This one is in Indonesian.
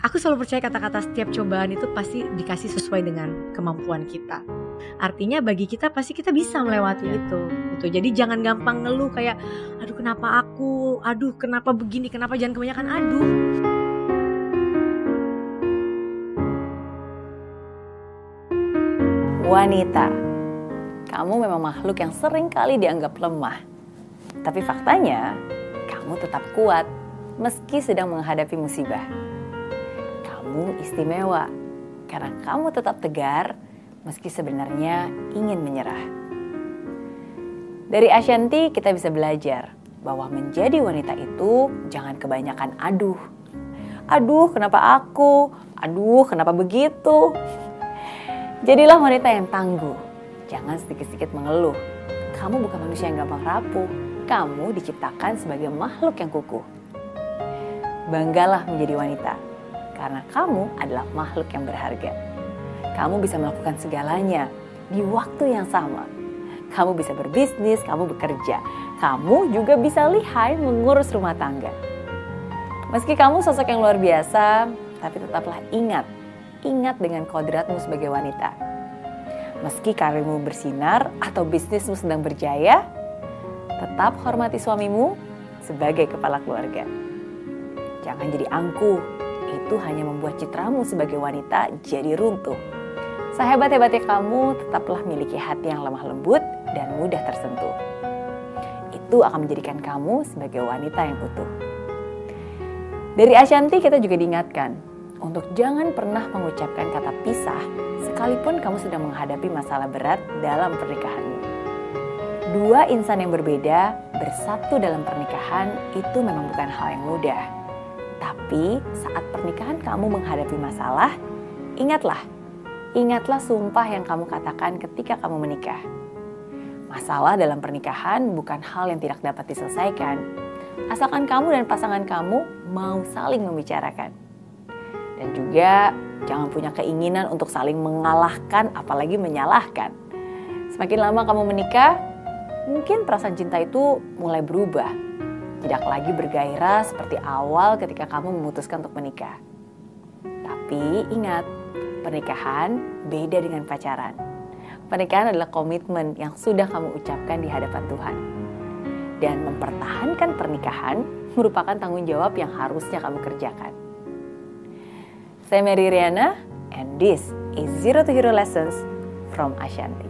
aku selalu percaya kata-kata setiap cobaan itu pasti dikasih sesuai dengan kemampuan kita. Artinya bagi kita pasti kita bisa melewati itu. Gitu. Jadi jangan gampang ngeluh kayak aduh kenapa aku, aduh kenapa begini, kenapa jangan kebanyakan aduh. Wanita, kamu memang makhluk yang sering kali dianggap lemah. Tapi faktanya, kamu tetap kuat meski sedang menghadapi musibah kamu istimewa karena kamu tetap tegar meski sebenarnya ingin menyerah. Dari Ashanti kita bisa belajar bahwa menjadi wanita itu jangan kebanyakan aduh. Aduh, kenapa aku? Aduh, kenapa begitu? Jadilah wanita yang tangguh. Jangan sedikit-sedikit mengeluh. Kamu bukan manusia yang gampang rapuh. Kamu diciptakan sebagai makhluk yang kukuh. Banggalah menjadi wanita karena kamu adalah makhluk yang berharga. Kamu bisa melakukan segalanya di waktu yang sama. Kamu bisa berbisnis, kamu bekerja, kamu juga bisa lihai mengurus rumah tangga. Meski kamu sosok yang luar biasa, tapi tetaplah ingat, ingat dengan kodratmu sebagai wanita. Meski karirmu bersinar atau bisnismu sedang berjaya, tetap hormati suamimu sebagai kepala keluarga. Jangan jadi angkuh itu hanya membuat citramu sebagai wanita jadi runtuh. Sehebat-hebatnya kamu, tetaplah miliki hati yang lemah lembut dan mudah tersentuh. Itu akan menjadikan kamu sebagai wanita yang utuh. Dari Ashanti kita juga diingatkan untuk jangan pernah mengucapkan kata pisah sekalipun kamu sedang menghadapi masalah berat dalam pernikahanmu. Dua insan yang berbeda bersatu dalam pernikahan itu memang bukan hal yang mudah tapi saat pernikahan kamu menghadapi masalah, ingatlah, ingatlah sumpah yang kamu katakan ketika kamu menikah. Masalah dalam pernikahan bukan hal yang tidak dapat diselesaikan, asalkan kamu dan pasangan kamu mau saling membicarakan. Dan juga jangan punya keinginan untuk saling mengalahkan apalagi menyalahkan. Semakin lama kamu menikah, mungkin perasaan cinta itu mulai berubah tidak lagi bergairah seperti awal ketika kamu memutuskan untuk menikah. Tapi ingat, pernikahan beda dengan pacaran. Pernikahan adalah komitmen yang sudah kamu ucapkan di hadapan Tuhan. Dan mempertahankan pernikahan merupakan tanggung jawab yang harusnya kamu kerjakan. Saya Mary Riana, and this is Zero to Hero Lessons from Ashanti.